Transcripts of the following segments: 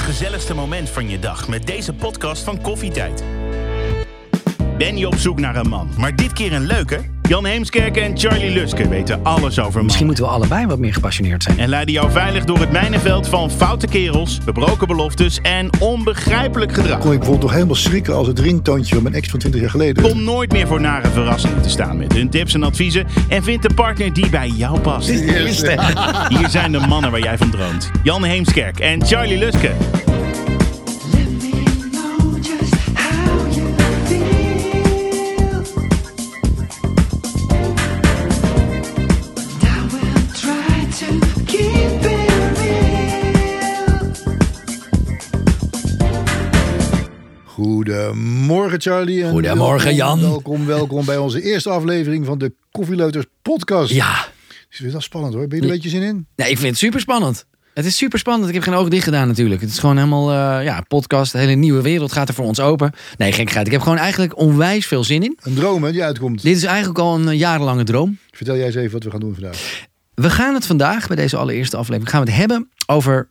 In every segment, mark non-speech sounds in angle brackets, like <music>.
gezelligste moment van je dag met deze podcast van Koffietijd. Ben je op zoek naar een man, maar dit keer een leuke? Jan Heemskerk en Charlie Luske weten alles over mannen. Misschien moeten we allebei wat meer gepassioneerd zijn. En leiden jou veilig door het mijnenveld van foute kerels, gebroken beloftes en onbegrijpelijk gedrag. kon ik bijvoorbeeld nog helemaal schrikken als het ringtoontje van mijn ex van 20 jaar geleden. Kom nooit meer voor nare verrassingen te staan met hun tips en adviezen. En vind de partner die bij jou past. Hier zijn de mannen waar jij van droomt. Jan Heemskerk en Charlie Luske. Goedemorgen Charlie. En Goedemorgen, welkom, Jan. Welkom, welkom bij onze eerste aflevering van de Koffieleuters podcast. Ja, Is weer wel spannend hoor. Ben je er een beetje zin in? nee, ik vind het super spannend. Het is super spannend. Ik heb geen ogen dicht gedaan natuurlijk. Het is gewoon helemaal, eh, ja, podcast. De hele nieuwe wereld gaat er voor ons open. Nee, gekkigheid. Ik heb gewoon eigenlijk onwijs veel zin in. Een droom hè, die uitkomt. Dit is eigenlijk al een eh, jarenlange droom. Vertel jij eens even wat we gaan doen vandaag. We gaan het vandaag, bij deze allereerste aflevering, gaan we het hebben over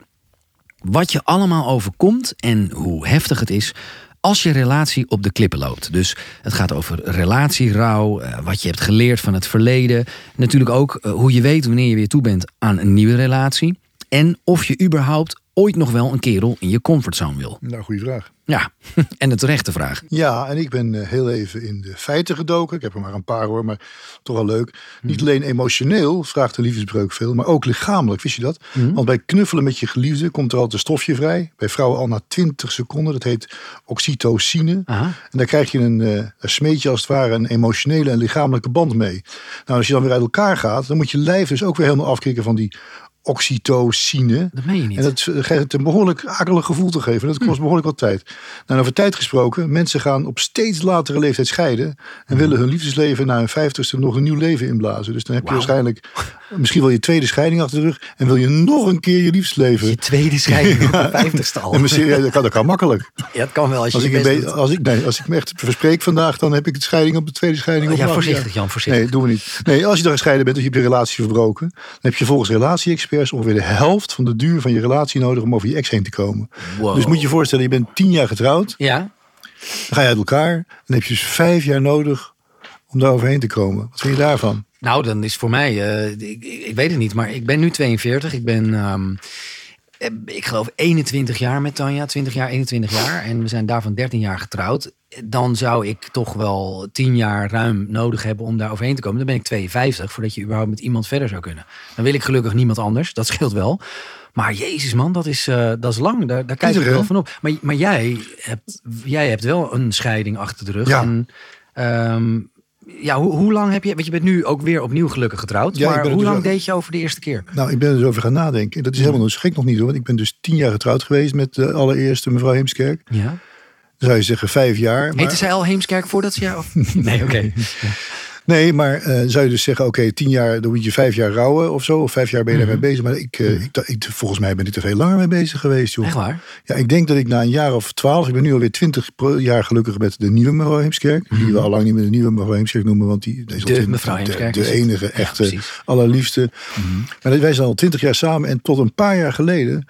wat je allemaal overkomt en hoe heftig het is als je relatie op de klippen loopt. Dus het gaat over relatierouw, eh, wat je hebt geleerd van het verleden. Natuurlijk ook eh, hoe je weet wanneer je weer toe bent aan een nieuwe relatie. En of je überhaupt ooit nog wel een kerel in je comfortzone wil. Nou, goede vraag. Ja, <laughs> en de terechte vraag. Ja, en ik ben eh, heel even in de feiten gedoken. Ik heb er maar een paar hoor, maar toch wel leuk. Niet alleen emotioneel vraagt de liefdesbreuk veel, maar ook lichamelijk. Wist je dat? Want bij knuffelen met je geliefde komt er altijd een stofje vrij. Bij vrouwen al na 20 seconden. Dat heet oxytocine. Aha. En daar krijg je een, eh, een smeetje als het ware een emotionele en lichamelijke band mee. Nou, als je dan weer uit elkaar gaat, dan moet je lijf dus ook weer helemaal afkicken van die oxytocine. Dat meen je niet. En dat geeft het een behoorlijk akelig gevoel te geven. Dat kost behoorlijk wat tijd. Nou, over tijd gesproken, mensen gaan op steeds latere leeftijd scheiden. En willen hun liefdesleven na hun vijftigste nog een nieuw leven inblazen. Dus dan heb je waarschijnlijk misschien wel je tweede scheiding achter de rug. En wil je nog een keer je liefdesleven. Je tweede scheiding op de vijftigste al. En misschien, ja, dat, kan, dat kan makkelijk. Ja, het kan wel als je Als je ik, best doet. als, ik, nee, als ik me echt verspreek vandaag, dan heb ik de scheiding op de tweede scheiding. Ja, op voorzichtig Jan, voorzichtig. Nee, doen we niet. Nee, als je dan gescheiden bent, of je hebt je relatie verbroken, dan heb je volgens ongeveer de helft van de duur van je relatie nodig om over je ex heen te komen. Wow. Dus moet je je voorstellen, je bent tien jaar getrouwd, Ja, dan ga je uit elkaar, dan heb je dus vijf jaar nodig om daar overheen te komen. Wat vind je daarvan? Nou, dan is voor mij, eh, ik, ik, ik weet het niet, maar ik ben nu 42. Ik ben, ehm, eh, ik geloof 21 jaar met Tanja, 20 jaar, 21 jaar. En we zijn daarvan 13 jaar getrouwd. Dan zou ik toch wel 10 jaar ruim nodig hebben om daar overheen te komen. Dan ben ik 52, voordat je überhaupt met iemand verder zou kunnen. Dan wil ik gelukkig niemand anders, dat scheelt wel. Maar jezus man, dat is, eh, dat is lang. Daar, daar kijk ik wel van op. Maar, maar jij, hebt, jij hebt wel een scheiding achter de rug. Ja. En, ehm, ja, hoe, hoe lang heb je... Want je bent nu ook weer opnieuw gelukkig getrouwd. Ja, maar hoe dus lang deed je over de eerste keer? Nou, ik ben er dus over gaan nadenken. Dat is helemaal dus gek nog niet hoor. Want ik ben dus tien jaar getrouwd geweest met de allereerste mevrouw Heemskerk. Ja. Zou je zeggen vijf jaar. Maar... Heette zij al Heemskerk voordat ze jou... of- <laughs> Nee, oké. Nee, maar eh, zou je dus zeggen, oké, tien jaar, dan moet je vijf jaar rouwen of zo. Of vijf jaar ben je daarmee bezig. Maar ik, eh, ik, ik, volgens mij ben ik er veel langer mee bezig geweest, joh. Echt waar? Ja, ik denk dat ik na een jaar of twaalf, ik ben nu alweer twintig pro- jaar gelukkig met de nieuwe mevrouw Heemskerk. Die we al lang niet meer de nieuwe mevrouw Heemskerk noemen, want die, die is De twintig- mevrouw Heemskerk De, enige, Ja, echte, allerliefste. Maar wij zijn al twintig jaar samen en tot een paar jaar geleden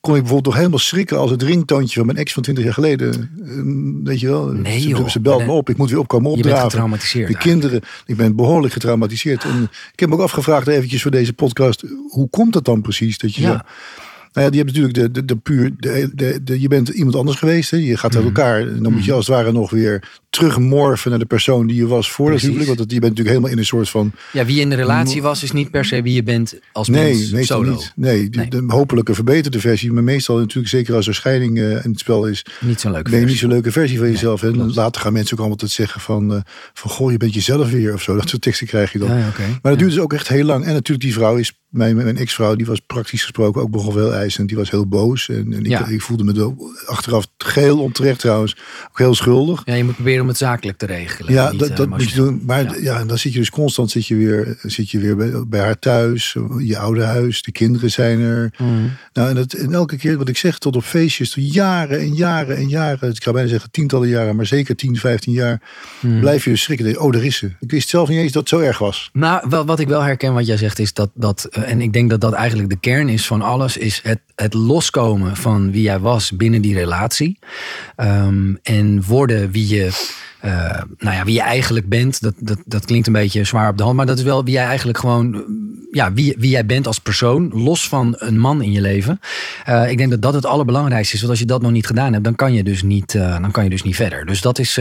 kon ik bijvoorbeeld nog helemaal schrikken als het ringtoontje van mijn ex van 20 jaar geleden. eh, Weet je wel? Nee, ze, joh. ze belt me op, ik moet weer opkomen Je bent getraumatiseerd. De kinderen, ik ben behoorlijk getraumatiseerd. En ik heb me ook afgevraagd eventjes voor deze podcast, hoe komt dat dan precies? Dat je Ja. zo, nou ja, die hebt natuurlijk de, de, de puur, de, de, de- je bent iemand anders geweest. Hè? Je gaat Mhm. uit elkaar. En dan moet je als het ware nog weer terugmorfen naar de persoon die je was voor Precies. huwelijk. Want dat, je bent natuurlijk helemaal in een soort van, Ja, wie in de relatie was, is niet per se wie je bent als nee, mens meestal solo. niet. Nee, de, Nee. de hopelijke verbeterde versie. Maar meestal natuurlijk, zeker als er scheiding eh, in het spel is, Niet zo'n leuke ben je niet zo'n leuke versie van jezelf. En later gaan mensen ook allemaal altijd zeggen van, eh, van goh, je bent jezelf weer of zo. Dat soort teksten krijg je dan. Ja, ja, oké. Maar dat duurt dus ook echt heel lang. En natuurlijk die vrouw is, mijn, mijn ex-vrouw, die was praktisch gesproken ook begon wel eisend. Die was heel boos. En, en ik, Ja. ik voelde me er achteraf geheel onterecht trouwens. Ook heel schuldig. Ja, je moet proberen om het zakelijk te regelen. Ja, niet, dat, eh, dat moet je doen. Maar Ja. ja. en dan zit je dus constant zit je weer, zit je weer bij, bij haar thuis. Je oude huis. De kinderen zijn er. Mhm. Nou, en, het, en elke keer wat ik zeg, tot op feestjes, tot jaren en jaren en jaren. Ik ga bijna zeggen tientallen jaren, maar zeker 10, 15 jaar. Hmm. Blijf je schrikken. Denk, Oh, daar is ze. Ik wist zelf niet eens dat het zo erg was. Nou, wel, wat ik wel herken wat jij zegt is dat, dat en ik denk dat dat eigenlijk de kern is van alles, is het, het loskomen van wie jij was binnen die relatie. Ehm, en worden wie je, eh, nou ja, wie je eigenlijk bent. Dat, dat, dat klinkt een beetje zwaar op de hand, maar dat is wel wie jij eigenlijk gewoon, eh, ja, wie, wie jij bent als persoon, los van een man in je leven. Eh, ik denk dat dat het allerbelangrijkste is, want als je dat nog niet gedaan hebt, dan kan je dus niet, dan kan je dus niet verder. Dus dat is,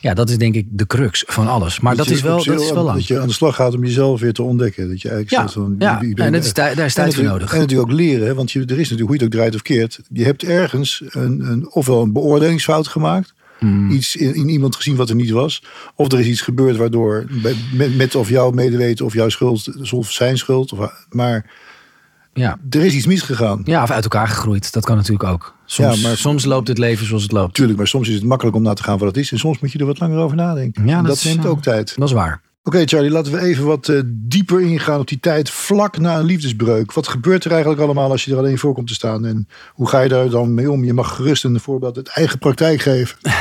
ja, dat is denk ik de crux van alles. Maar dat, is wel, dat is wel lang. Dat je aan de slag gaat om jezelf weer te ontdekken. Dat je eigenlijk Ja, zegt van, ja. ben En dat is daar is tijd voor nodig. En natuurlijk ook leren, want je, er is natuurlijk, hoe je het ook draait of keert. Je hebt ergens een, een, ofwel een beoordelingsfout gemaakt. Hmm. Iets in, in iemand gezien wat er niet was. Of er is iets gebeurd waardoor, met, met of jouw medeweten of jouw schuld, of zijn schuld. Of, maar Ja. er is iets misgegaan. Ja, of uit elkaar gegroeid. Dat kan natuurlijk ook. Soms, Ja, maar- soms loopt het leven zoals het loopt. Tuurlijk, maar soms is het makkelijk om na te gaan wat het is. En soms moet je er wat langer over nadenken. Ja, En dat dat, is, neemt eh, ook tijd. Dat is waar. Oké Charlie, laten we even wat eh, dieper ingaan op die tijd vlak na een liefdesbreuk. Wat gebeurt er eigenlijk allemaal als je er alleen voor komt te staan? En hoe ga je daar dan mee om? Je mag gerust een voorbeeld uit eigen praktijk geven. <laughs>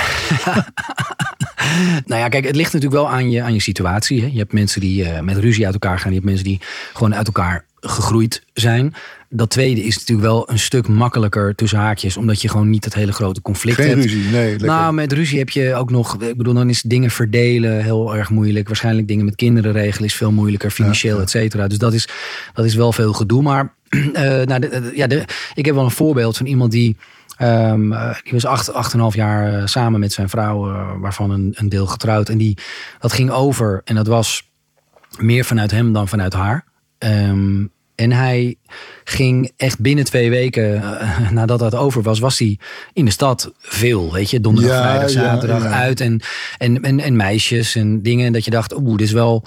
<laughs> Nou ja, kijk, het ligt natuurlijk wel aan je, aan je situatie. Hè. Je hebt mensen die eh, met ruzie uit elkaar gaan. Je hebt mensen die gewoon uit elkaar gegroeid zijn. Dat tweede is natuurlijk wel een stuk makkelijker tussen haakjes. Omdat je gewoon niet het hele grote conflict Geen hebt. ruzie, nee. Lekker. Nou, met ruzie heb je ook nog. Ik bedoel, dan is dingen verdelen heel erg moeilijk. Waarschijnlijk dingen met kinderen regelen is veel moeilijker, financieel, et cetera. Dus dat is, dat is wel veel gedoe. Maar <clears throat> eh, nou, de- de- ja, de, ik heb wel een voorbeeld van iemand die. ehm, eh, die was acht, acht en een half jaar eh, samen met zijn vrouw, waarvan een, een deel getrouwd. En die, dat ging over. En dat was meer vanuit hem dan vanuit haar. Ehm, en hij ging echt binnen twee weken eh, <laughs> nadat dat over was, was hij in de stad veel. Weet je, donderdag, Ja, vrijdag, zaterdag ja. uit. En, en, en, en meisjes en dingen. En dat je dacht, oeh, dit is wel.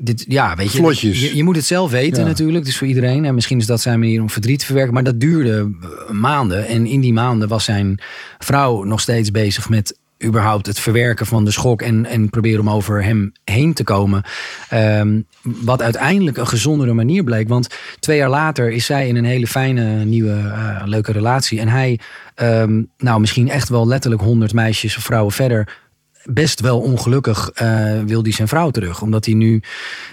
Dit, ja, weet je, je, je moet het zelf weten natuurlijk. Dus voor iedereen. En misschien is dat zijn manier om verdriet te verwerken. Maar dat duurde eh, maanden. En in die maanden was zijn vrouw nog steeds bezig met überhaupt het verwerken van de schok en, en proberen om over hem heen te komen. Ehm, wat uiteindelijk een gezondere manier bleek. Want twee jaar later is zij in een hele fijne, nieuwe, eh, leuke relatie. En hij, ehm, nou misschien echt wel letterlijk honderd meisjes of vrouwen verder best wel ongelukkig eh, wil hij zijn vrouw terug. Omdat hij nu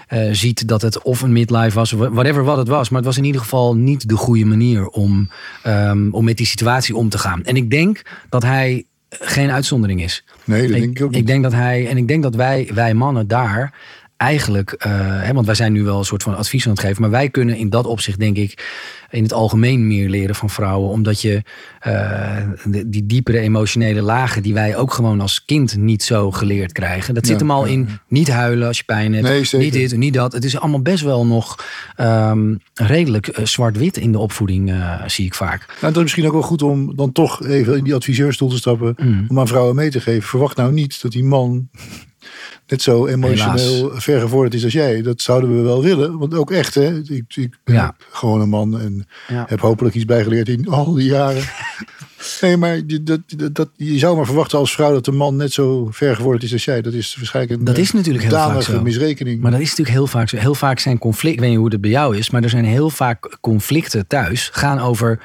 eh, ziet dat het of een midlife was, whatever wat het was. Maar het was in ieder geval niet de goede manier om, ehm, om met die situatie om te gaan. En ik denk dat hij geen uitzondering is. nee, dat denk ik ook niet. Ik denk dat hij, en ik denk dat wij, wij mannen daar eigenlijk, eh, hè, want wij zijn nu wel een soort van advies aan het geven, maar wij kunnen in dat opzicht, denk ik, in het algemeen meer leren van vrouwen, omdat je eh, de- die diepere emotionele lagen die wij ook gewoon als kind niet zo geleerd krijgen, dat zit Ja, hem al ja, in niet huilen als je pijn hebt, Nee, niet dit, niet dat. Het is allemaal best wel nog ehm, redelijk eh, zwart-wit in de opvoeding, zie ik vaak. Nou, dat is misschien ook wel goed om dan toch even in die adviseurstoel te stappen. Mm. Om aan vrouwen mee te geven. Verwacht nou niet dat die man net zo emotioneel vergevorderd is als jij. Dat zouden we wel willen. Want ook echt, hè. Ik, ik ben Ja. gewoon een man en Ja. heb hopelijk iets bijgeleerd in al die jaren. <laughs> nee, maar je- dat, dat, dat, je zou maar verwachten als vrouw dat de man net zo vergevorderd is als jij. Dat is waarschijnlijk een Dat is natuurlijk heel vaak zo. misrekening. Maar dat is natuurlijk heel vaak zo. Heel vaak zijn conflicten, ik weet niet hoe het bij jou is, maar er zijn heel vaak conflicten thuis. Gaan over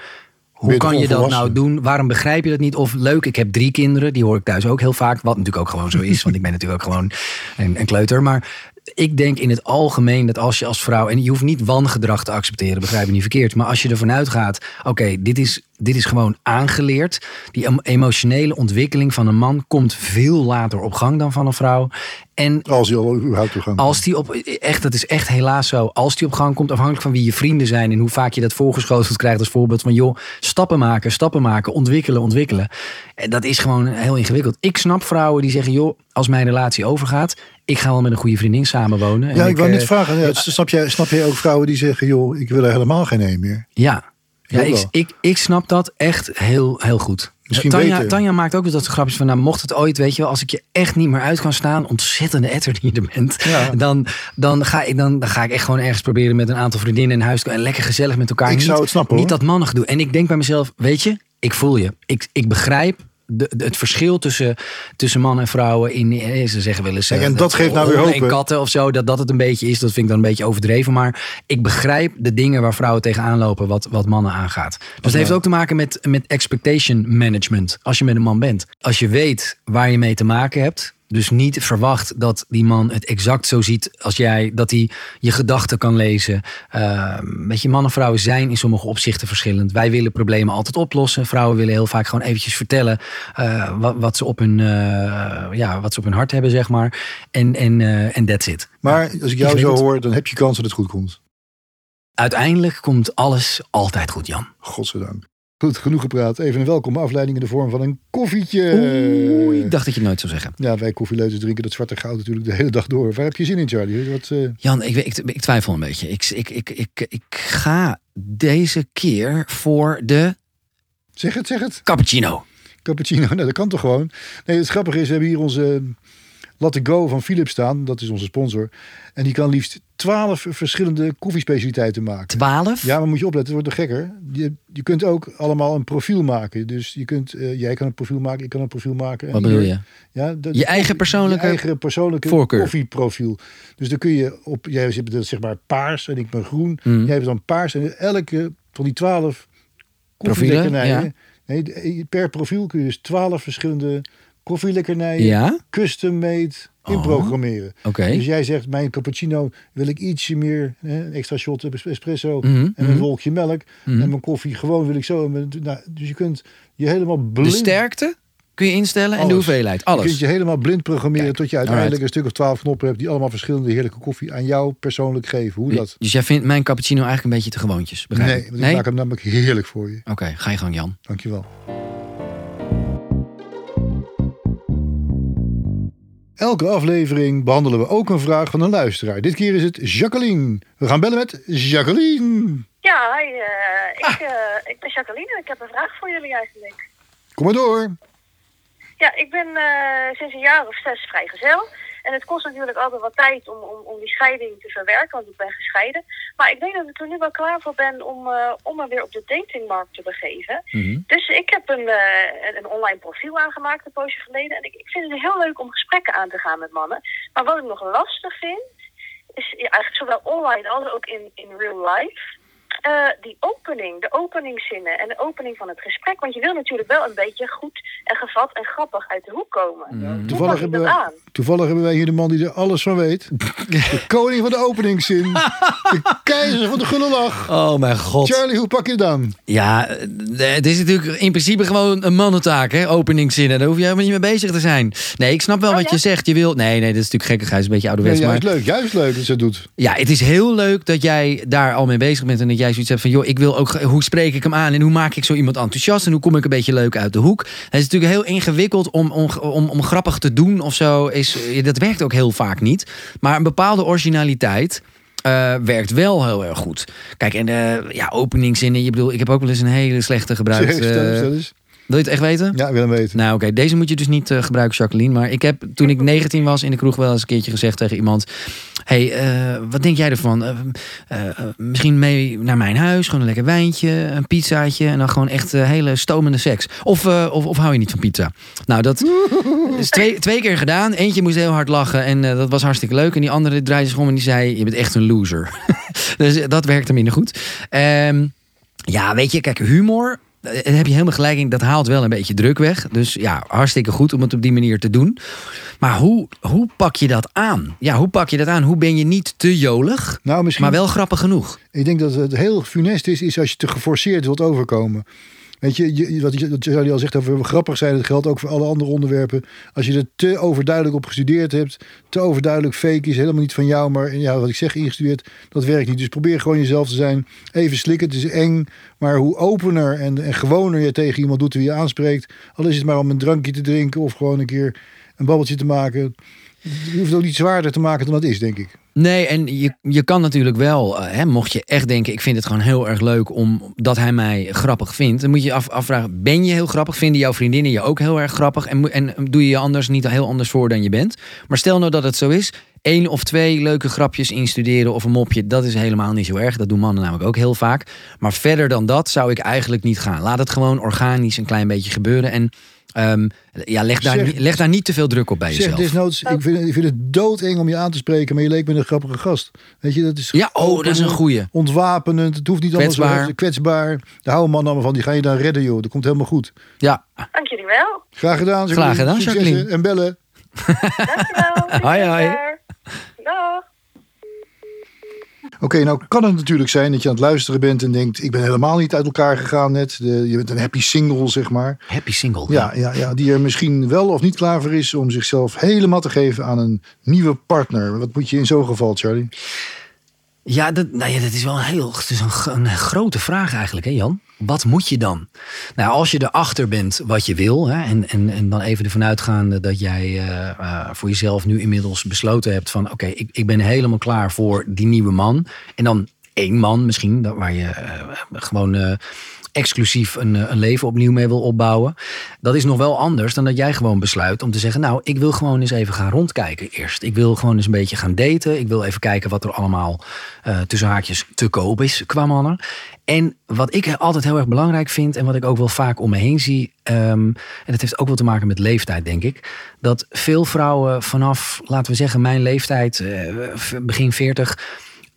hoe kan je dat nou doen? Waarom begrijp je dat niet? Of leuk, ik heb drie kinderen, die hoor ik thuis ook heel vaak. Wat natuurlijk ook gewoon zo is, want ik ben natuurlijk ook gewoon een, een kleuter. Maar ik denk in het algemeen dat als je als vrouw, en je hoeft niet wangedrag te accepteren, begrijp je niet verkeerd. Maar als je ervan uitgaat, oké, dit, is, dit is gewoon aangeleerd. Die em- emotionele ontwikkeling van een man komt veel later op gang dan van een vrouw. En Als hij al überhaupt toegang als die op, echt, dat is echt helaas zo. Als die op gang komt, afhankelijk van wie je vrienden zijn en hoe vaak je dat voorgeschoteld krijgt als voorbeeld van joh, stappen maken, stappen maken, ontwikkelen, ontwikkelen. En dat is gewoon heel ingewikkeld. Ik snap vrouwen die zeggen joh, als mijn relatie overgaat, ik ga wel met een goede vriendin samenwonen. En Ja, ik wou eh, net vragen. Ja, snap, jij, snap jij ook vrouwen die zeggen, joh, ik wil er helemaal geen een meer? Ja, ja ik, ik, ik snap dat echt heel, heel goed. Misschien Tanja, beter. Tanja maakt ook wel dat grapjes van, nou, mocht het ooit, weet je wel, als ik je echt niet meer uit kan staan, ontzettende etter die je er bent, Ja. dan, dan, ga ik, dan, dan ga ik echt gewoon ergens proberen met een aantal vriendinnen in huis te komen en lekker gezellig met elkaar. Ik niet, zou het snappen, Niet hoor. dat mannen gedoe. En ik denk bij mezelf, weet je, ik voel je. Ik, ik begrijp de, het verschil tussen, tussen man en vrouwen in, eh, ze zeggen wel eens... Kijk, eh, en dat geeft nou weer hoop, en katten of zo, dat dat het een beetje is, dat vind ik dan een beetje overdreven. Maar ik begrijp de dingen waar vrouwen tegenaan lopen wat, wat mannen aangaat. Dus het heeft ook te maken met, met expectation management. Als je met een man bent. Als je weet waar je mee te maken hebt. Dus niet verwacht dat die man het exact zo ziet als jij. Dat hij je gedachten kan lezen. Uh, weet je, mannen en vrouwen zijn in sommige opzichten verschillend. Wij willen problemen altijd oplossen. Vrouwen willen heel vaak gewoon eventjes vertellen uh, wat, wat, ze op hun, uh, ja, wat ze op hun hart hebben, zeg maar. En en uh, en that's it. Maar als ik jou zo hoor, dan heb je kans dat het goed komt. Uiteindelijk komt alles altijd goed, Jan. Godzijdank. Goed, genoeg gepraat. Even een welkome afleiding in de vorm van een koffietje. Oeh, ik dacht dat je het nooit zou zeggen. Ja, wij koffieleuters drinken dat zwarte goud natuurlijk de hele dag door. Waar heb je zin in, Charlie? Wat, uh... Jan, ik, ik, ik, twijfel een beetje. Ik, ik, ik, ik, ik ga deze keer voor de... Zeg het, zeg het. Cappuccino. Cappuccino, <laughs> nou dat kan toch gewoon. Nee, het grappige is, we hebben hier onze Latte Go van Philips staan. Dat is onze sponsor. En die kan liefst twaalf verschillende koffiespecialiteiten maken. Twaalf? Ja, maar moet je opletten, het wordt nog gekker. Je, je kunt ook allemaal een profiel maken. Dus je kunt, uh, jij kan een profiel maken, ik kan een profiel maken. Wat bedoel je? Ja, de, je eigen persoonlijke, je eigen persoonlijke voorkeur. koffieprofiel. Dus dan kun je op, jij hebt zeg maar paars en ik ben groen. Mm. Jij hebt dan paars en elke van die twaalf koffielekkernijen. Ja. Nee, per profiel kun je dus twaalf verschillende koffielekkernijen ja? custom made inprogrammeren. Oh, okay. Dus jij zegt, mijn cappuccino wil ik ietsje meer, hè, een extra shot espresso mm -hmm, en een wolkje melk. Mm -hmm. En mijn koffie gewoon wil ik zo. Nou, dus je kunt je helemaal blind... De sterkte kun je instellen Alles. en de hoeveelheid. Alles. Je kunt je helemaal blind programmeren Kijk, tot je uiteindelijk een stuk of twaalf knoppen hebt die allemaal verschillende heerlijke koffie aan jou persoonlijk geven. Hoe dat? Dus jij vindt mijn cappuccino eigenlijk een beetje te gewoontjes? Nee, want ik nee? maak hem namelijk heerlijk voor je. Oké, okay, ga je gang Jan. Dankjewel. Elke aflevering behandelen we ook een vraag van een luisteraar. Dit keer is het Jacqueline. We gaan bellen met Jacqueline. Ja, hi, uh, ik, uh, ik ben Jacqueline en ik heb een vraag voor jullie eigenlijk. Kom maar door. Ja, ik ben uh, sinds een jaar of zes vrijgezel. En het kost natuurlijk altijd wat tijd om, om, om die scheiding te verwerken, want ik ben gescheiden. Maar ik denk dat ik er nu wel klaar voor ben om, uh, om me weer op de datingmarkt te begeven. Mhm. Mm -hmm. Dus ik heb een, uh, een, een, online profiel aangemaakt een poosje geleden. En ik, ik vind het heel leuk om gesprekken aan te gaan met mannen. Maar wat ik nog lastig vind, is ja, eigenlijk zowel online als ook in, in real life... Uh, die opening, de openingszinnen en de opening van het gesprek. Want je wil natuurlijk wel een beetje goed en gevat en grappig uit de hoek komen. Mm. Toevallig, hebben wij, toevallig hebben wij hier de man die er alles van weet. De <laughs> koning van de openingszin. de <laughs> keizer van de gulle lach. Oh mijn god. Charlie, hoe pak je het dan? Ja, het is natuurlijk in principe gewoon een mannentaak, hè? Openingszinnen. Daar hoef je helemaal niet mee bezig te zijn. Nee, ik snap wel oh, wat ja? je zegt. Je wil... Nee, nee, dat is natuurlijk gekkigheid. is een beetje ouderwets. Nee, maar... juist leuk. Juist leuk dat ze het doet. Ja, het is heel leuk dat jij daar al mee bezig bent. En dat jij zoiets hebt van, joh, ik wil ook... Hoe spreek ik hem aan? En hoe maak ik zo iemand enthousiast? En hoe kom ik een beetje leuk uit de hoek? Het is natuurlijk heel ingewikkeld om, om, om, om grappig te doen of zo. Is, dat werkt ook heel vaak niet. Maar een bepaalde originaliteit... Uh, werkt wel heel erg goed. Kijk, en uh, ja, openingszinnen. Je bedoel, ik heb ook wel eens een hele slechte gebruikt. Wil je het echt weten? Ja, ik wil hem weten. Nou, oké. Okay. Deze moet je dus niet uh, gebruiken, Jacqueline. Maar ik heb, toen ik 19 was in de kroeg, wel eens een keertje gezegd tegen iemand... hey, uh, wat denk jij ervan? Uh, misschien mee naar mijn huis, gewoon een lekker wijntje, een pizzaatje... en dan gewoon echt hele stomende seks. Of, of, of hou je niet van pizza? Nou, dat <laughs> is twee, twee keer gedaan. Eentje moest heel hard lachen en dat was hartstikke leuk. En die andere draaide zich om en die zei... je bent echt een loser. <laughs> dus dat werkte minder goed. Um, ja, weet je, kijk, humor daar heb je helemaal gelijk in. Dat haalt wel een beetje druk weg. Dus ja, hartstikke goed om het op die manier te doen. Maar hoe, hoe pak je dat aan? Ja, hoe pak je dat aan? Hoe ben je niet te jolig, nou, misschien, maar wel grappig genoeg? Ik denk dat het heel funest is, is als je te geforceerd wilt overkomen. Weet je, je wat Charlie al zegt over grappig zijn, dat geldt ook voor alle andere onderwerpen. Als je er te overduidelijk op gestudeerd hebt, te overduidelijk fake is, helemaal niet van jou, maar ja, wat ik zeg, ingestudeerd, dat werkt niet. Dus probeer gewoon jezelf te zijn. Even slikken, het is eng, maar hoe opener en, en gewoner je tegen iemand doet wie je aanspreekt, al is het maar om een drankje te drinken of gewoon een keer een babbeltje te maken. Je hoeft ook niet zwaarder te maken dan dat is, denk ik. Nee, en je, je kan natuurlijk wel, uh, hè, mocht je echt denken... ik vind het gewoon heel erg leuk omdat hij mij grappig vindt... dan moet je je af, afvragen, ben je heel grappig? Vinden jouw vriendinnen je ook heel erg grappig? En, en doe je je anders niet heel anders voor dan je bent? Maar stel nou dat het zo is... één of twee leuke grapjes instuderen of een mopje... dat is helemaal niet zo erg. Dat doen mannen namelijk ook heel vaak. Maar verder dan dat zou ik eigenlijk niet gaan. Laat het gewoon organisch een klein beetje gebeuren... en Ehm, ja, leg daar, Zeg- leg daar niet te veel druk op bij Zeg jezelf. desnoods, ik vind, ik vind het doodeng om je aan te spreken, maar je leek me een grappige gast. Weet je, dat is Ja, oh, open, dat is een goeie. Ontwapenend, het hoeft niet allemaal zo Kwetsbaar. heftig, kwetsbaar. Daar houden man allemaal van, die ga je dan redden joh. Dat komt helemaal goed. Ja, Dank jullie wel. Graag gedaan. Graag gedaan, Jacqueline. En bellen. Dankjewel. <laughs> Hoi, hoi. Dag. Oké, nou kan het natuurlijk zijn dat je aan het luisteren bent en denkt... ik ben helemaal niet uit elkaar gegaan net. De, je bent een happy single, zeg maar. happy single. Ja, ja, ja, die er misschien wel of niet klaar voor is... om zichzelf helemaal te geven aan een nieuwe partner. Wat moet je in zo'n geval, Charlie? Ja, dat, nou ja, dat is wel een heel het is een, een grote vraag eigenlijk, hè Jan? Wat moet je dan? Nou, als je erachter bent wat je wil, hè, en, en, en dan even ervan uitgaande dat jij eh, eh, voor jezelf nu inmiddels besloten hebt van, oké, ik, ik ben helemaal klaar voor die nieuwe man. En dan één man misschien, dat- waar je eh, gewoon eh, exclusief een, eh, een leven opnieuw mee wil opbouwen. Dat is nog wel anders dan dat jij gewoon besluit om te zeggen, nou, ik wil gewoon eens even gaan rondkijken eerst. Ik wil gewoon eens een beetje gaan daten. Ik wil even kijken wat er allemaal tussen haakjes te koop is qua mannen. En wat ik altijd heel erg belangrijk vind en wat ik ook wel vaak om me heen zie, ehm, en dat heeft ook wel te maken met leeftijd, denk ik, dat veel vrouwen vanaf, laten we zeggen, mijn leeftijd, begin 40,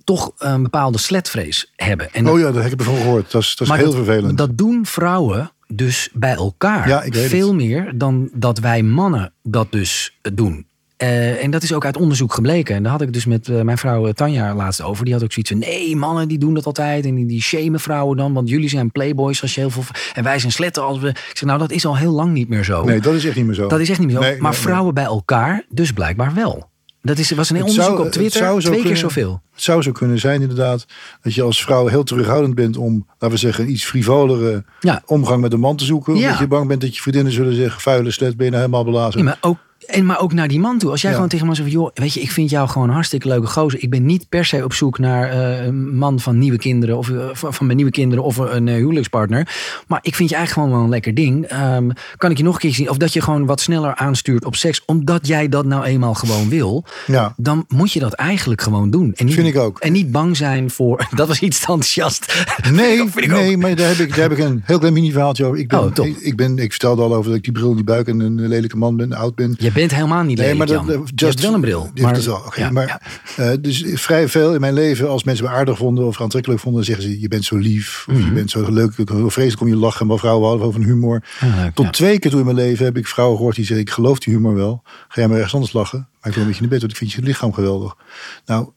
toch een bepaalde sletvrees hebben. En Oh ja, daar heb ik ervan gehoord. Dat is, dat is heel dat, vervelend. Dat doen vrouwen dus bij elkaar. Ja, het. Veel meer dan dat wij mannen dat dus doen. Eh, en dat is ook uit onderzoek gebleken. En daar had ik dus met eh, mijn vrouw eh, Tanja laatst over. Die had ook zoiets van: nee, mannen die doen dat altijd. En die, die shamen vrouwen dan. Want jullie zijn playboys als je heel veel. En wij zijn sletten als we. Ik zeg, nou, dat is al heel lang niet meer zo. Nee, dat is echt niet meer zo. dat is echt niet meer zo. Nee, maar nee, nee. vrouwen bij elkaar, dus blijkbaar wel. Dat is, was een onderzoek zou- op Twitter. Twee keer zoveel. Het zou zo kunnen zijn inderdaad dat je als vrouw heel terughoudend bent om, laten we zeggen, een iets frivolere Ja. omgang met een man te zoeken. Ja. Omdat je bang bent dat je vriendinnen zullen zeggen, vuile slet, ben je nou helemaal belazen. Ja, maar ook, en, maar ook naar die man toe. Als jij Ja. gewoon tegen me zegt, joh, weet je, ik vind jou gewoon een hartstikke leuke gozer. Ik ben niet per se op zoek naar eh, een man van nieuwe kinderen of eh, van mijn nieuwe kinderen of een eh, huwelijkspartner. Maar ik vind je eigenlijk gewoon wel een lekker ding. Ehm, kan ik je nog een keer zien? Of dat je gewoon wat sneller aanstuurt op seks, omdat jij dat nou eenmaal gewoon wil. Ja. Dan moet je dat eigenlijk gewoon doen. En niet, Vind ik ook. En niet bang zijn voor. <laughs> Dat was iets te enthousiast. Nee, <laughs> Dat vind ik nee ook. maar daar heb, ik, daar heb ik een heel klein mini verhaaltje over. Ik, ben, Oh, ik, ik ben, ik vertelde al over dat ik die bril in die buik en een lelijke man ben, oud ben. Je bent helemaal niet lelijk, maar dat, je hebt wel een bril. Maar, is wel, oké, ja, maar, ja. eh, dus vrij veel in mijn leven, als mensen me aardig vonden of aantrekkelijk vonden, zeggen ze: Je bent zo lief, of je Mhm. bent zo leuk, heel vreselijk om je lachen. Maar vrouwen houden over een humor. Ah, leuk, Tot ja. twee keer toe in mijn leven heb ik vrouwen gehoord die zeggen: Ik geloof die humor wel. Ga jij maar ergens anders lachen? Maar ik wil een beetje in de bed, want ik vind je lichaam geweldig. Nou,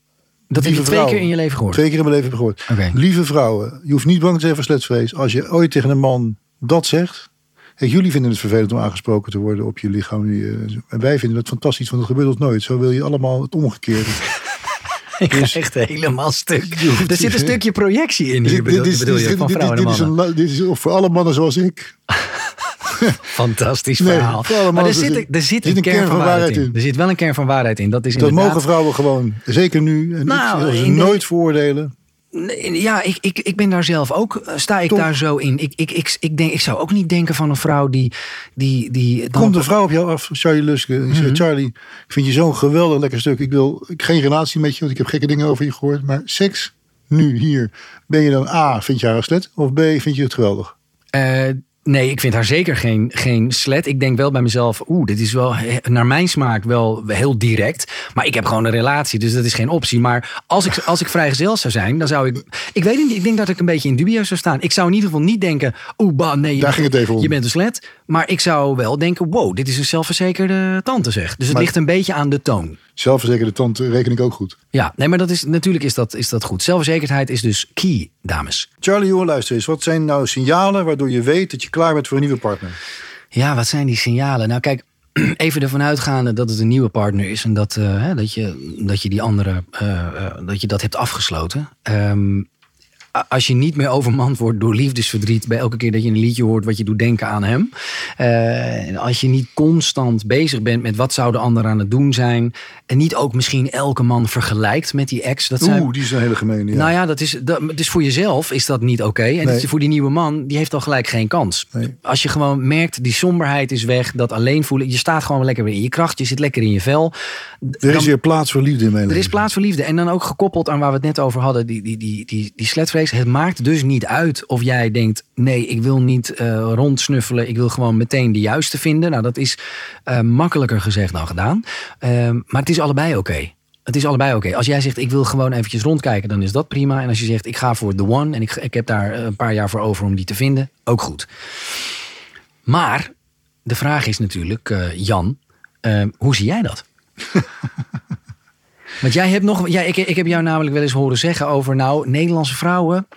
Dat heb je twee vrouwen, keer in je leven gehoord. Twee keer in mijn leven heb ik gehoord. Lieve vrouwen, je hoeft niet bang te zijn voor sletvrees. Als je ooit tegen een man dat zegt. Kijk, jullie vinden het vervelend om aangesproken te worden op je lichaam. Je- En wij vinden het fantastisch, want dat gebeurt ons nooit. Zo wil je allemaal het omgekeerde. <laughs> Ik Dus- ga echt helemaal stuk. Er zit een stukje projectie in hier, bedoel, dit, is, bedoel dit, je, van dit, vrouwen dit en is een, dit is voor alle mannen zoals ik. <laughs> Fantastisch verhaal. maar er zit, er zit een, kern, van waarheid in. Er zit wel een kern van waarheid in. Dat is Dat inderdaad... mogen vrouwen gewoon, zeker nu. En Nou, ik nooit veroordelen. Ja, ik, ik, ik ben daar zelf ook, eh, sta ik daar zo in. Ik, ik, ik, ik, denk, ik zou ook niet denken van een vrouw die... die, die Komt een vrouw op jou af, Charlie Luske. Mhm. Charlie, ik vind je zo'n geweldig lekker stuk. Ik wil ik, geen relatie met je, want ik heb gekke dingen over je gehoord. Maar seks, nu, hier. Ben je dan A, vind je haar slet? Of B, vind je het geweldig? Eh, nee, ik vind haar zeker geen, geen slet. Ik denk wel bij mezelf, oeh, dit is wel naar mijn smaak wel heel direct. Maar ik heb gewoon een relatie, dus dat is geen optie. Maar als ik, als ik vrijgezel zou zijn, dan zou ik... Ik weet niet, ik denk dat ik een beetje in dubio zou staan. Ik zou in ieder geval niet denken, oeh, bah, nee, je, Daar ging het even om. je bent een slet. Maar ik zou wel denken, wow, dit is een zelfverzekerde tante zeg. Dus het Maar- ligt een beetje aan de toon. Zelfverzekerde tand reken ik ook goed. Ja, nee, maar dat is, natuurlijk is dat, is dat goed. Zelfverzekerdheid is dus key, dames. Charlie, jongen, luister eens. Wat zijn nou signalen waardoor je weet dat je klaar bent voor een nieuwe partner? Ja, wat zijn die signalen? Nou, kijk, <clears throat> even ervan uitgaande dat het een nieuwe partner is en dat, eh, hè, dat, je, dat je die andere, eh, eh, dat je dat hebt afgesloten. A- als je niet meer overmand wordt door liefdesverdriet bij elke keer dat je een liedje hoort wat je doet denken aan hem. Eh, en als je niet constant bezig bent met wat zou de ander aan het doen zijn. En niet ook misschien elke man vergelijkt met die ex. Dat zijn, Oeh, die is een hele gemene. Ja. nou ja, dat is, dat, is voor jezelf is dat niet oké. En Nee. voor die nieuwe man, die heeft al gelijk geen kans. Nee. Als je gewoon merkt, die somberheid is weg, dat alleen voelen. Je staat gewoon lekker weer in je kracht, je zit lekker in je vel. er is weer plaats voor liefde in mijn er leven. is plaats voor liefde. En dan ook gekoppeld aan waar we het net over hadden, die, die, die, die, die sletvrees. Het maakt dus niet uit of jij denkt: nee, ik wil niet eh, rondsnuffelen, ik wil gewoon meteen de juiste vinden. Nou, dat is eh, makkelijker gezegd dan gedaan. Ehm, maar het is allebei oké. Het is allebei oké. Als jij zegt, ik wil gewoon eventjes rondkijken, dan is dat prima. En als je zegt, ik ga voor the one en ik, ik heb daar een paar jaar voor over om die te vinden, ook goed. Maar de vraag is natuurlijk, eh, Jan, eh, hoe zie jij dat? <laughs> Want jij hebt nog, ja, ik, ik heb jou namelijk wel eens horen zeggen over, nou, Nederlandse vrouwen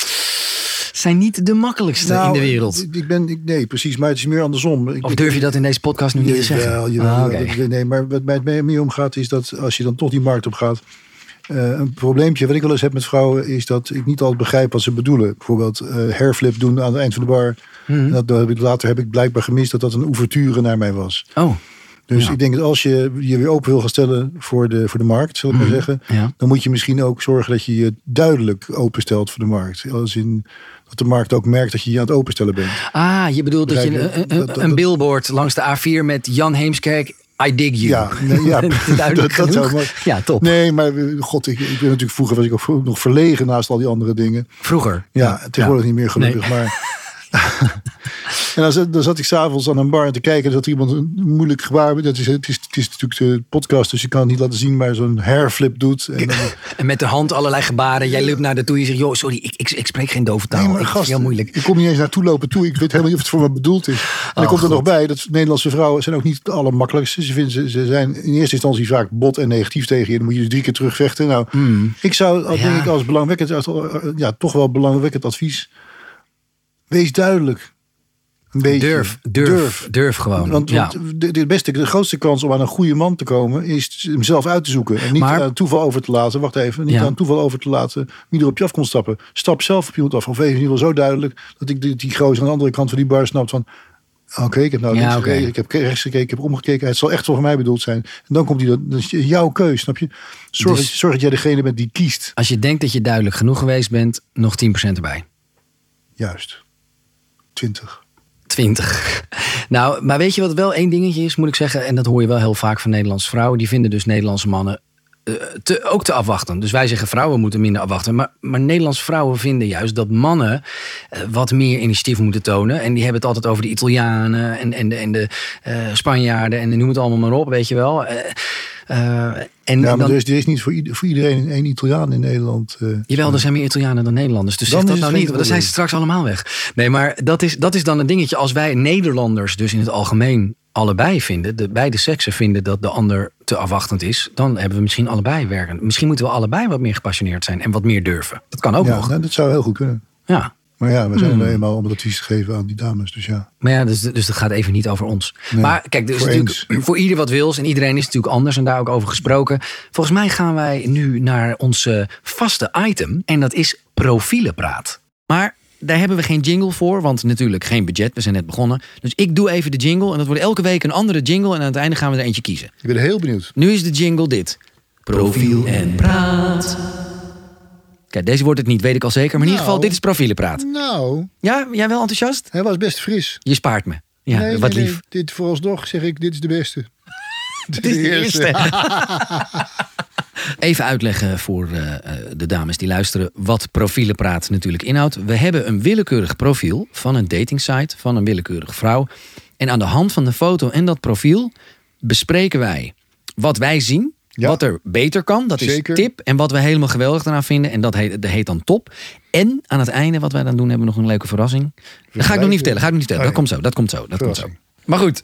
zijn niet de makkelijkste Nou, in de wereld. Ik, ben, ik, nee, precies. Maar het is meer andersom. Ik, Of durf je dat in deze podcast nu niet te zeggen? Jawel, Ah. Nee, maar wat mij het meer omgaat is dat als je dan toch die markt op gaat. eh, een probleempje wat ik wel eens heb met vrouwen is dat ik niet altijd begrijp wat ze bedoelen. Bijvoorbeeld eh hairflip doen aan het eind van de bar. Mhm. Dat, dat heb ik, later heb ik blijkbaar gemist dat dat een ouverture naar mij was. Oh, Dus Ja. ik denk dat als je je weer open wil gaan stellen voor de, voor de markt, zal ik maar zeggen. ja. Dan moet je misschien ook zorgen dat je je duidelijk openstelt voor de markt. Als in dat de markt ook merkt dat je je aan het openstellen bent. Ah, je bedoelt dat je een, een, Dat- dat- een billboard langs de A4 met Jan Heemskerk, I dig you. Ja, nee, ja <laughs> Duidelijk dat, dat maar- Ja, top. Nee, maar god, ik, ik ben natuurlijk vroeger was ik ook nog verlegen naast al die andere dingen. Vroeger. Ja, tegenwoordig niet meer gelukkig, Nee. maar. <laughs> <laughs> en dan zat, dan zat ik s'avonds aan een bar te kijken. er iemand een moeilijk gebaar. Dat is, het, is, het is natuurlijk de podcast, dus je kan het niet laten zien, maar zo'n hairflip doet. En dan, <laughs> En met de hand allerlei gebaren. Jij loopt naar de toe en je zegt, joh, sorry, ik, ik, ik spreek geen dove taal. Nee, maar ik vind het gast, heel moeilijk. Ik kom niet eens naartoe lopen toe. Ik weet helemaal niet of het voor me bedoeld is. En dan komt er nog bij dat Nederlandse vrouwen zijn ook niet de allermakkelijkste. Ze, vinden, ze, ze zijn in eerste instantie vaak bot en negatief tegen je. Dan moet je dus drie keer terugvechten. Nou, ik zou, Ja. denk ik, als belangwekkend, als, ja, toch wel belangwekkend advies. Wees duidelijk. Een beetje. Durf, durf, durf, gewoon. Want, ja. de, de beste, de grootste kans om aan een goede man te komen is hem zelf uit te zoeken. En niet Maar- aan toeval over te laten. Wacht even. Niet Ja. aan toeval over te laten wie er op je af komt stappen. Stap zelf op iemand af. Of even in ieder geval zo duidelijk dat ik die, die gozer aan de andere kant van die bar snapt van. Oké, ik heb nou Ja, gekeken, ik heb rechts gekeken, ik heb omgekeken. Het zal echt voor mij bedoeld zijn. En dan komt hij dat. Is jouw keus, snap je? Zorg, Dus- dat, zorg dat jij degene bent die kiest. Als je denkt dat je duidelijk genoeg geweest bent, nog 10% erbij. Juist. 20. 20. Nou, maar weet je wat wel één dingetje is, moet ik zeggen. En dat hoor je wel heel vaak van Nederlandse vrouwen. Die vinden dus Nederlandse mannen te, ook te afwachten. Dus wij zeggen vrouwen moeten minder afwachten. Maar, maar Nederlandse vrouwen vinden juist dat mannen eh, wat meer initiatief moeten tonen. En die hebben het altijd over de Italianen en, en de, en de eh, Spanjaarden. En noem het allemaal maar op, weet je wel. Eh, eh, en Ja, maar dan, er is, er is niet voor, ieder- voor iedereen één Italiaan in Nederland. eh. Jawel, er zijn meer Italianen dan Nederlanders. Dus Dan zeg dat nou niet, want dan zijn ze straks allemaal weg. Nee, maar dat is, dat is dan een dingetje. Als wij Nederlanders dus in het algemeen allebei vinden... de beide seksen vinden dat de ander te afwachtend is... dan hebben we misschien allebei werken. Misschien moeten we allebei wat meer gepassioneerd zijn... en wat meer durven. Dat kan ook ja, nog. nou, dat zou heel goed kunnen. Ja. Maar ja, we zijn Hmm. er eenmaal om het advies te geven aan die dames. Dus ja. Maar ja, dus, dus dat gaat even niet over ons. Nee, maar kijk, dus voor natuurlijk, <clears throat> voor ieder wat wils. En iedereen is natuurlijk anders en daar ook over gesproken. Volgens mij gaan wij nu naar onze vaste item. En dat is profielenpraat. Maar daar hebben we geen jingle voor, want natuurlijk geen budget. We zijn net begonnen. Dus ik doe even de jingle. En dat wordt elke week een andere jingle. En aan het einde gaan we er eentje kiezen. Ik ben heel benieuwd. Nu is de jingle dit. Profiel en praat. Kijk, deze wordt het niet, weet ik al zeker. Maar in ieder geval, Nou. dit is profielenpraat. Nou, Ja, jij wel enthousiast? hij was best fris. Je spaart me. Ja, Nee, wat nee, lief. nee, dit vooralsnog zeg ik, dit is de beste. <laughs> De eerste. <laughs> Even uitleggen voor eh, eh, de dames die luisteren wat profielenpraat natuurlijk inhoudt. We hebben een willekeurig profiel van een datingsite van een willekeurige vrouw. En aan de hand van de foto en dat profiel bespreken wij wat wij zien. Ja. Wat er beter kan, dat Zeker. is tip. En wat we helemaal geweldig eraan vinden, en dat heet, dat heet dan top. En aan het einde, wat wij dan doen, hebben we nog een leuke verrassing. Dat ga ik nog niet vertellen, ga ik nog niet vertellen. Dat Oh, komt zo, dat komt zo, dat komt zo. Maar goed.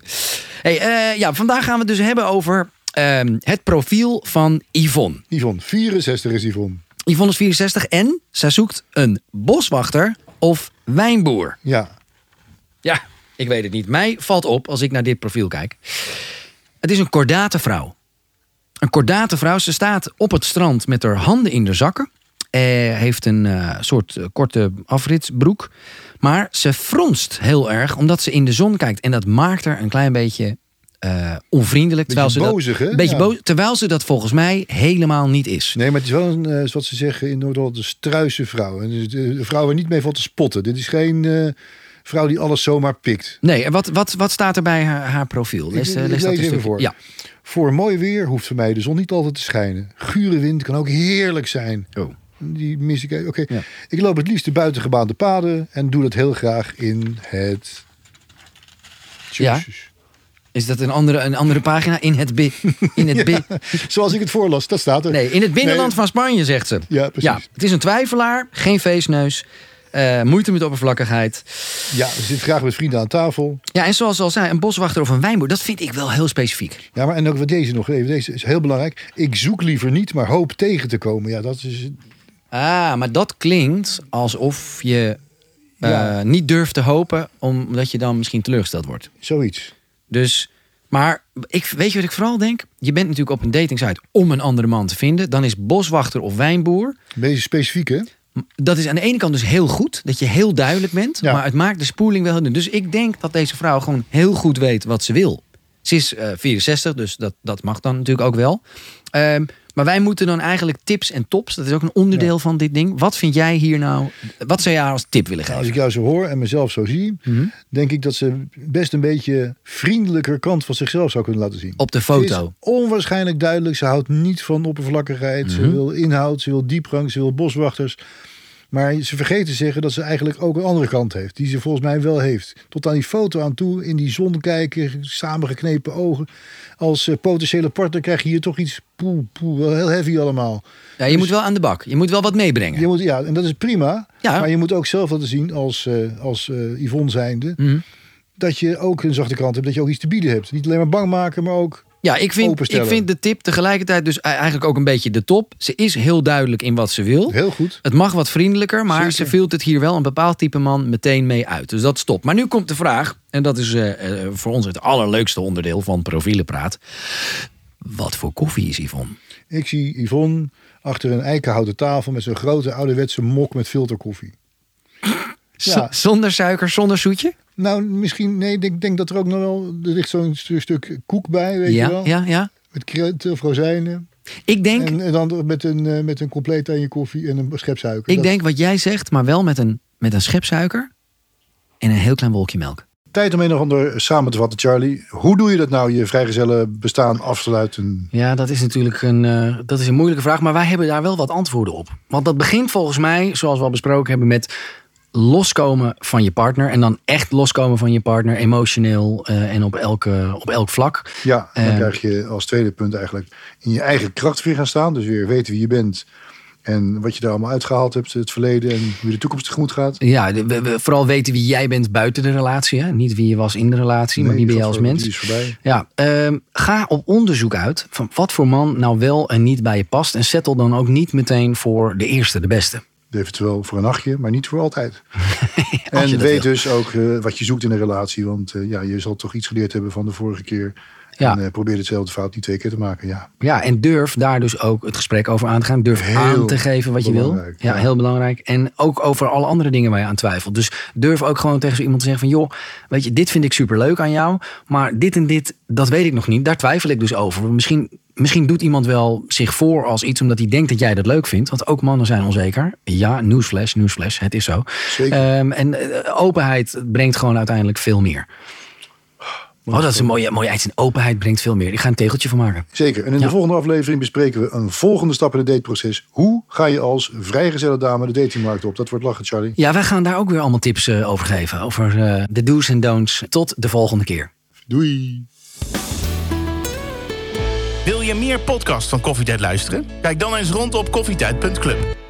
Hey, eh, ja, vandaag gaan we het dus hebben over ehm, het profiel van Yvonne. Yvonne, 64 is Yvonne. Yvonne is 64 en zij zoekt een boswachter of wijnboer. Ja, Ja, ik weet het niet. Mij valt op als ik naar dit profiel kijk. Het is een kordate vrouw. Een kordate vrouw. Ze staat op het strand met haar handen in de zakken. Eh, heeft een eh, soort korte afritsbroek. Maar ze fronst heel erg omdat ze in de zon kijkt. En dat maakt haar een klein beetje eh, onvriendelijk. terwijl ze bozig, dat? Een beetje Ja. boos, terwijl ze dat volgens mij helemaal niet is. nee, maar het is wel een, eh, zoals ze zeggen in Noord-Holland, een struise vrouw. En dus de, vrouw waar niet mee valt te spotten. Dit is geen eh, vrouw die alles zomaar pikt. Nee, en wat, wat, wat staat er bij haar, haar profiel? Lees, Ik- ik lees dat even voor. Ja. Voor mooi weer hoeft voor mij de zon niet altijd te schijnen. Gure wind kan ook heerlijk zijn. Oh. Die mis ik. Oké, Ja. ik loop het liefst de buitengebaande paden en doe dat heel graag in het. Ja. Is dat een andere, een andere pagina? In het, bi <laughs> in het, bi Zoals ik het voorlas, dat staat er. nee, in het binnenland Nee. van Spanje, zegt ze. Ja, precies. Ja, het is een twijfelaar, geen feestneus, eh, moeite met oppervlakkigheid. Ja, ze zit graag met vrienden aan tafel. Ja, en zoals al zei, een boswachter of een wijnboer, dat vind ik wel heel specifiek. Ja, maar en ook wat deze nog even. Deze is heel belangrijk. Ik zoek liever niet, maar hoop tegen te komen. Ja, dat is. Ah, maar dat klinkt alsof je eh, Ja. niet durft te hopen, omdat je dan misschien teleurgesteld wordt. Zoiets. Dus, maar ik, weet je wat ik vooral denk? Je bent natuurlijk op een datingsite om een andere man te vinden. Dan is boswachter of wijnboer. Beetje specifiek, hè? Dat is aan de ene kant dus heel goed, dat je heel duidelijk bent. Ja. Maar het maakt de spoeling wel heel. Dus ik denk dat deze vrouw gewoon heel goed weet wat ze wil. Ze is eh, 64, dus dat, dat mag dan natuurlijk ook wel. Ehm, maar wij moeten dan eigenlijk tips en tops. Dat is ook een onderdeel van dit ding. Wat vind jij hier nou? Wat zou jij als tip willen Nou, als geven? ik jou zo hoor en mezelf zo zie, Mhm. denk ik dat ze best een beetje vriendelijker kant van zichzelf zou kunnen laten zien. Op de foto. is onwaarschijnlijk duidelijk. Ze houdt niet van oppervlakkigheid. Ze Mhm. wil inhoud, ze wil diepgang, ze wil boswachters. Maar ze vergeet te zeggen dat ze eigenlijk ook een andere kant heeft. Die ze volgens mij wel heeft. Tot aan die foto aan toe, in die zon kijken, samengeknepen ogen. Als eh, potentiële partner krijg je hier toch iets poe, poe, wel heel heavy allemaal. Ja, je moet wel aan de bak. Je moet wel wat meebrengen. Je moet, ja, en dat is prima. Ja. Maar je moet ook zelf laten zien als, eh, als eh, Yvonne zijnde. Mhm. Dat je ook een zachte kant hebt. Dat je ook iets te bieden hebt. Niet alleen maar bang maken, maar ook... Ja, ik vind, ik vind de tip tegelijkertijd dus eigenlijk ook een beetje de top. Ze is heel duidelijk in wat ze wil. Heel goed. Het mag wat vriendelijker, maar Zeker. ze filtert het hier wel een bepaald type man meteen mee uit. Dus dat stopt. Maar nu komt de vraag, en dat is eh, eh, voor ons het allerleukste onderdeel van Profielenpraat. Wat voor koffie is Yvonne? Ik zie Yvonne achter een eikenhouten tafel met zo'n grote ouderwetse mok met filterkoffie. <laughs> Ja. zonder suiker, zonder zoetje? Nou, misschien, nee, ik denk, denk dat er ook nog wel, er ligt zo'n stu- stuk koek bij, weet je Ja, wel. ja, ja. Met krenten of rozijnen. Ik denk, En, en dan met een, eh, met een compleet aan je koffie en een schep suiker. ik Dat- denk wat jij zegt, maar wel met een, met een schep suiker en een heel klein wolkje melk. Tijd om een of ander samen te vatten, Charlie. Hoe doe je dat nou, je vrijgezellen bestaan afsluiten? Ja, dat is natuurlijk een, eh, dat is een moeilijke vraag. Maar wij hebben daar wel wat antwoorden op. Want dat begint volgens mij, zoals we al besproken hebben, met loskomen van je partner. En dan echt loskomen van je partner, emotioneel eh, en op, elke, op elk vlak. Ja, dan Eh. krijg je als tweede punt eigenlijk in je eigen kracht weer gaan staan. Dus weer weten wie je bent en wat je daar allemaal uitgehaald hebt, het verleden en hoe de toekomst tegemoet gaat. Ja, we- we- vooral weten wie jij bent buiten de relatie. Hè? Niet wie je was in de relatie, maar wie ben je als mens. Ja, ehm, ga op onderzoek uit van wat voor man nou wel en niet bij je past. En settle dan ook niet meteen voor de eerste, de beste. Eventueel voor een nachtje, maar niet voor altijd. <laughs> en weet wil. dus ook eh, wat je zoekt in een relatie. Want eh, ja, je zal toch iets geleerd hebben van de vorige keer. Ja. En eh, probeer hetzelfde fout niet twee keer te maken. Ja, Ja, en durf daar dus ook het gesprek over aan te gaan. Durf Heel aan te geven wat je wil. Ja, ja. heel belangrijk. En ook over alle andere dingen waar je aan twijfelt. Dus durf ook gewoon tegen zo iemand te zeggen van... joh, weet je, dit vind ik superleuk aan jou. Maar dit en dit, dat weet ik nog niet. Daar twijfel ik dus over. Misschien, misschien doet iemand wel zich voor als iets... omdat hij denkt dat jij dat leuk vindt. Want ook mannen zijn onzeker. Ja, newsflash, newsflash, het is zo. zeker. Ehm, en eh, openheid brengt gewoon uiteindelijk veel meer. Oh, dat is een mooie, mooie. Openheid brengt veel meer. Ik ga een tegeltje van maken. Zeker. En in Ja. de volgende aflevering bespreken we een volgende stap in het dateproces. Hoe ga je als vrijgezelle dame de datingmarkt op? Dat wordt lachen, Charlie. Ja, wij gaan daar ook weer allemaal tips eh, over geven. Over eh, de do's en don'ts. Tot de volgende keer. Doei. Je meer podcasts van Koffietijd luisteren? Kijk dan eens rond op koffietijd.club.